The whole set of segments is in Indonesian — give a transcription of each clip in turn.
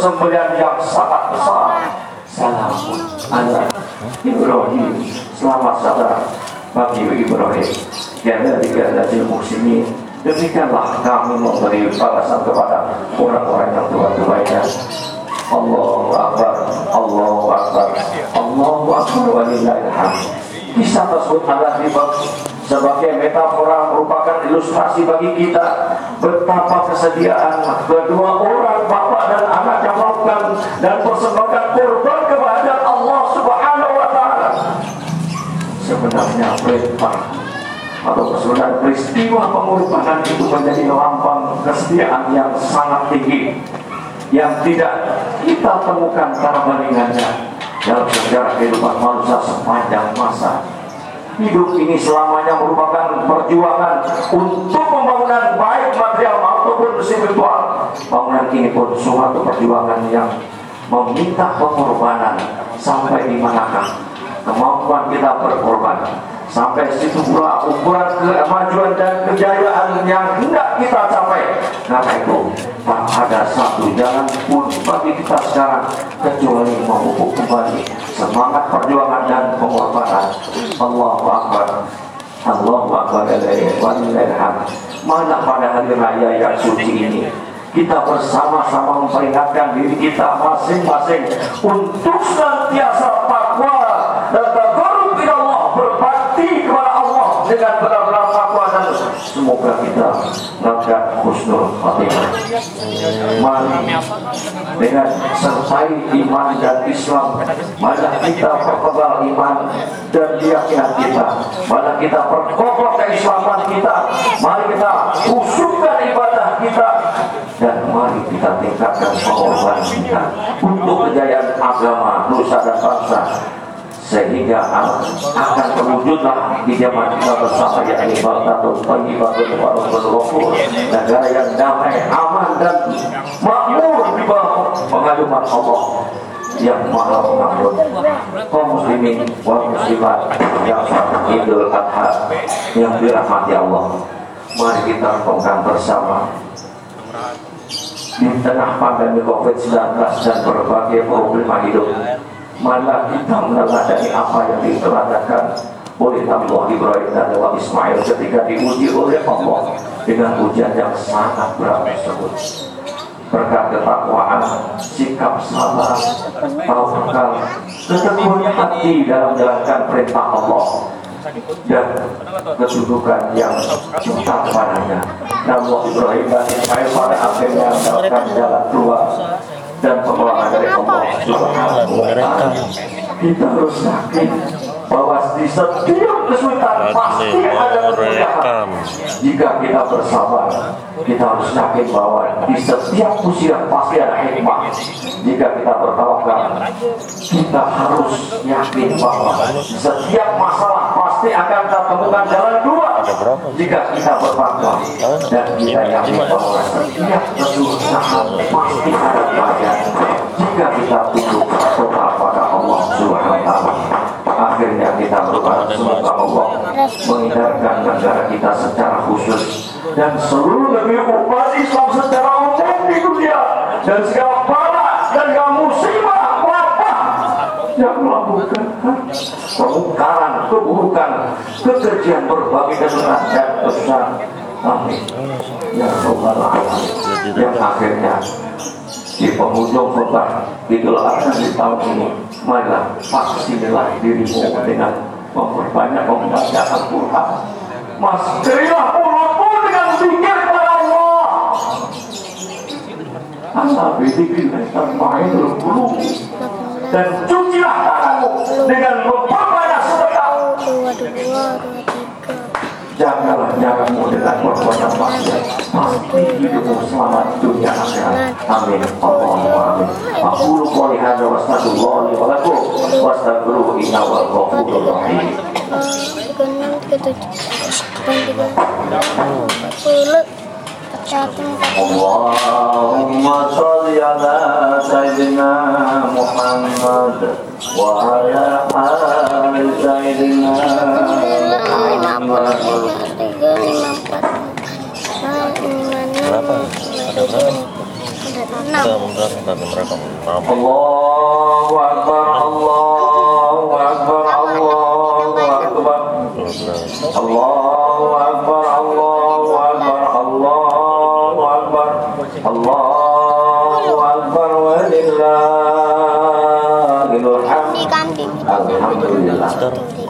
persembelian yang sangat besar. Salamun ala Ibrahim. Selamat saudara bagi Ibrahim. Ya dari dari muslimin. Demikianlah kami memberi balasan kepada orang-orang yang tua-tuanya. Allahu Akbar, Allahu Akbar, Allahu Akbar walillahilhamd. Kisah tersebut adalah sebagai metafora merupakan ilustrasi bagi kita betapa kesediaan kedua orang bapak dan anak yang melakukan dan persembahkan korban kepada Allah Subhanahu wa taala. Sebenarnya perintah atau sebenarnya peristiwa pengorbanan itu menjadi lambang kesetiaan yang sangat tinggi yang tidak kita temukan cara bandingannya dalam sejarah kehidupan manusia sepanjang masa hidup ini selamanya merupakan perjuangan untuk pembangunan baik material maupun spiritual. Bangunan ini pun suatu perjuangan yang meminta pengorbanan sampai di manakah. Kemampuan kita berkorban. Sampai situ pula ukuran kemajuan dan kejayaan yang hendak kita capai. Karena itu tak ada satu jalan pun bagi kita sekarang kecuali memupuk kembali semangat perjuangan dan pengorbanan Allahu Akbar. Allahu Akbar. Mana pada hari raya yang suci ini? Kita bersama-sama memperingatkan diri kita masing-masing untuk senantiasa takwa dan takarub Allah berbakti kepada Allah dengan benar-benar takwa dan semoga kita mengangkat husnul khatimah. Mari dengan sertai iman dan Islam, mana kita perkebal iman dan keyakinan kita, mana kita perkokoh keislaman kita, mari kita usupkan ibadah kita. Dan mari kita tingkatkan pengorbanan kita untuk kejayaan agama, nusa dan bangsa. Sehingga akan terwujudlah di zaman kita bersama yakni Baghdadul Thayyibatul Warahmatul Ghafur negara yang damai, aman dan pengaduman Allah yang maha pengampun kaum muslimin wal muslimat yang Idul Adha yang dirahmati Allah. Mari kita renungkan bersama. Di tengah pandemi COVID-19 dan berbagai problema hidup mana kita meneladani apa yang diteladakan oleh Nabi Ibrahim dan Nabi Ismail ketika diuji oleh Allah dengan ujian yang sangat berat tersebut berkat ketakwaan, sikap sabar, tawakal, ketekunan hati dalam menjalankan perintah Allah dan kedudukan yang cinta kepadanya. Nabi Ibrahim dan Ismail pada akhirnya mendapatkan jalan keluar dan pengelolaan dari Allah. Kita harus yakin bahwa di setiap kesulitan pasti ada kemudahan. Jika kita bersabar, kita harus yakin bahwa di setiap usia pasti ada hikmah. Jika kita bertawakal, kita harus yakin bahwa setiap masalah pasti akan kita temukan jalan dua. Jika kita bertakwa dan kita yakin bahwa setiap kesulitan pasti ada bagian. Jika kita tunduk total pada Allah Subhanahu wa taala akhirnya semoga Allah menghindarkan negara kita secara khusus dan seluruh negeri umat Islam secara umum di dunia dan segala bala dan segala musibah wabah yang melakukan kemungkaran, keburukan, kekejian berbagai kesalahan dan besar. Amin. Ya Allah, yang akhirnya di penghujung khutbah Idul Adha di tahun ini marilah vaksinlah dirimu dengan memperbanyak membaca Al-Quran maskerilah mulutmu dengan zikir kepada Allah. Allah bidikir termainul qulub dan cucilah tanganmu dengan memperbanyak Janganlah janganmu dengan perbuatan maksiat. Pasti hidupmu selamat dunia akhirat. Amin. Allahumma amin. Aku qouli hadza wa astagfirullah li wa lakum. Wastaghfiruhu innahu huwal ghafurur rahim. Allahumma sholli ala sayyidina Muhammad wa ala Berapa? Ada berapa? enam Bentar, bentar, mereka maaf. Allahu Akbar Allahu Akbar Allahu Akbar 12. Allahu Akbar Allahu Akbar Allahu Akbar Allahu Akbar walillahil hamd Di kantin. Alhamdulillah Bentar,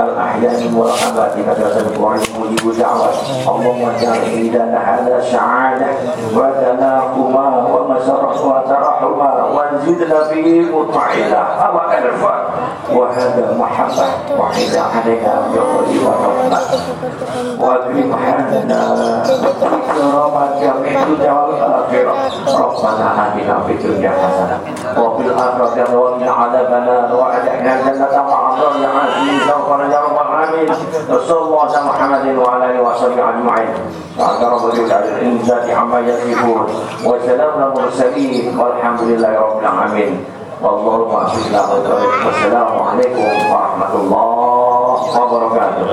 الأحياء والأموات مدرسة القرآن مجيب دعوة اللهم اجعل عيدنا هذا سعادة وتناقما ومسرة وترحما وانزلنا به مطمئنة وألفا وهذا محبة وحيدا علينا بخير ورحمة واكرم حالنا بكرامة جميع الدنيا والآخرة ربنا آتنا في الدنيا حسنة وفي الآخرة وقنا عذاب النار وأدخلنا الجنة مع أبرار العزيز غفر يا رب العالمين وصلى الله على محمد وعلى آله وصحبه سبحان ربك رب العزة عما يصفون. وسلام المرسلين. والحمد لله رب العالمين. والله ما والسلام عليكم ورحمة الله وبركاته.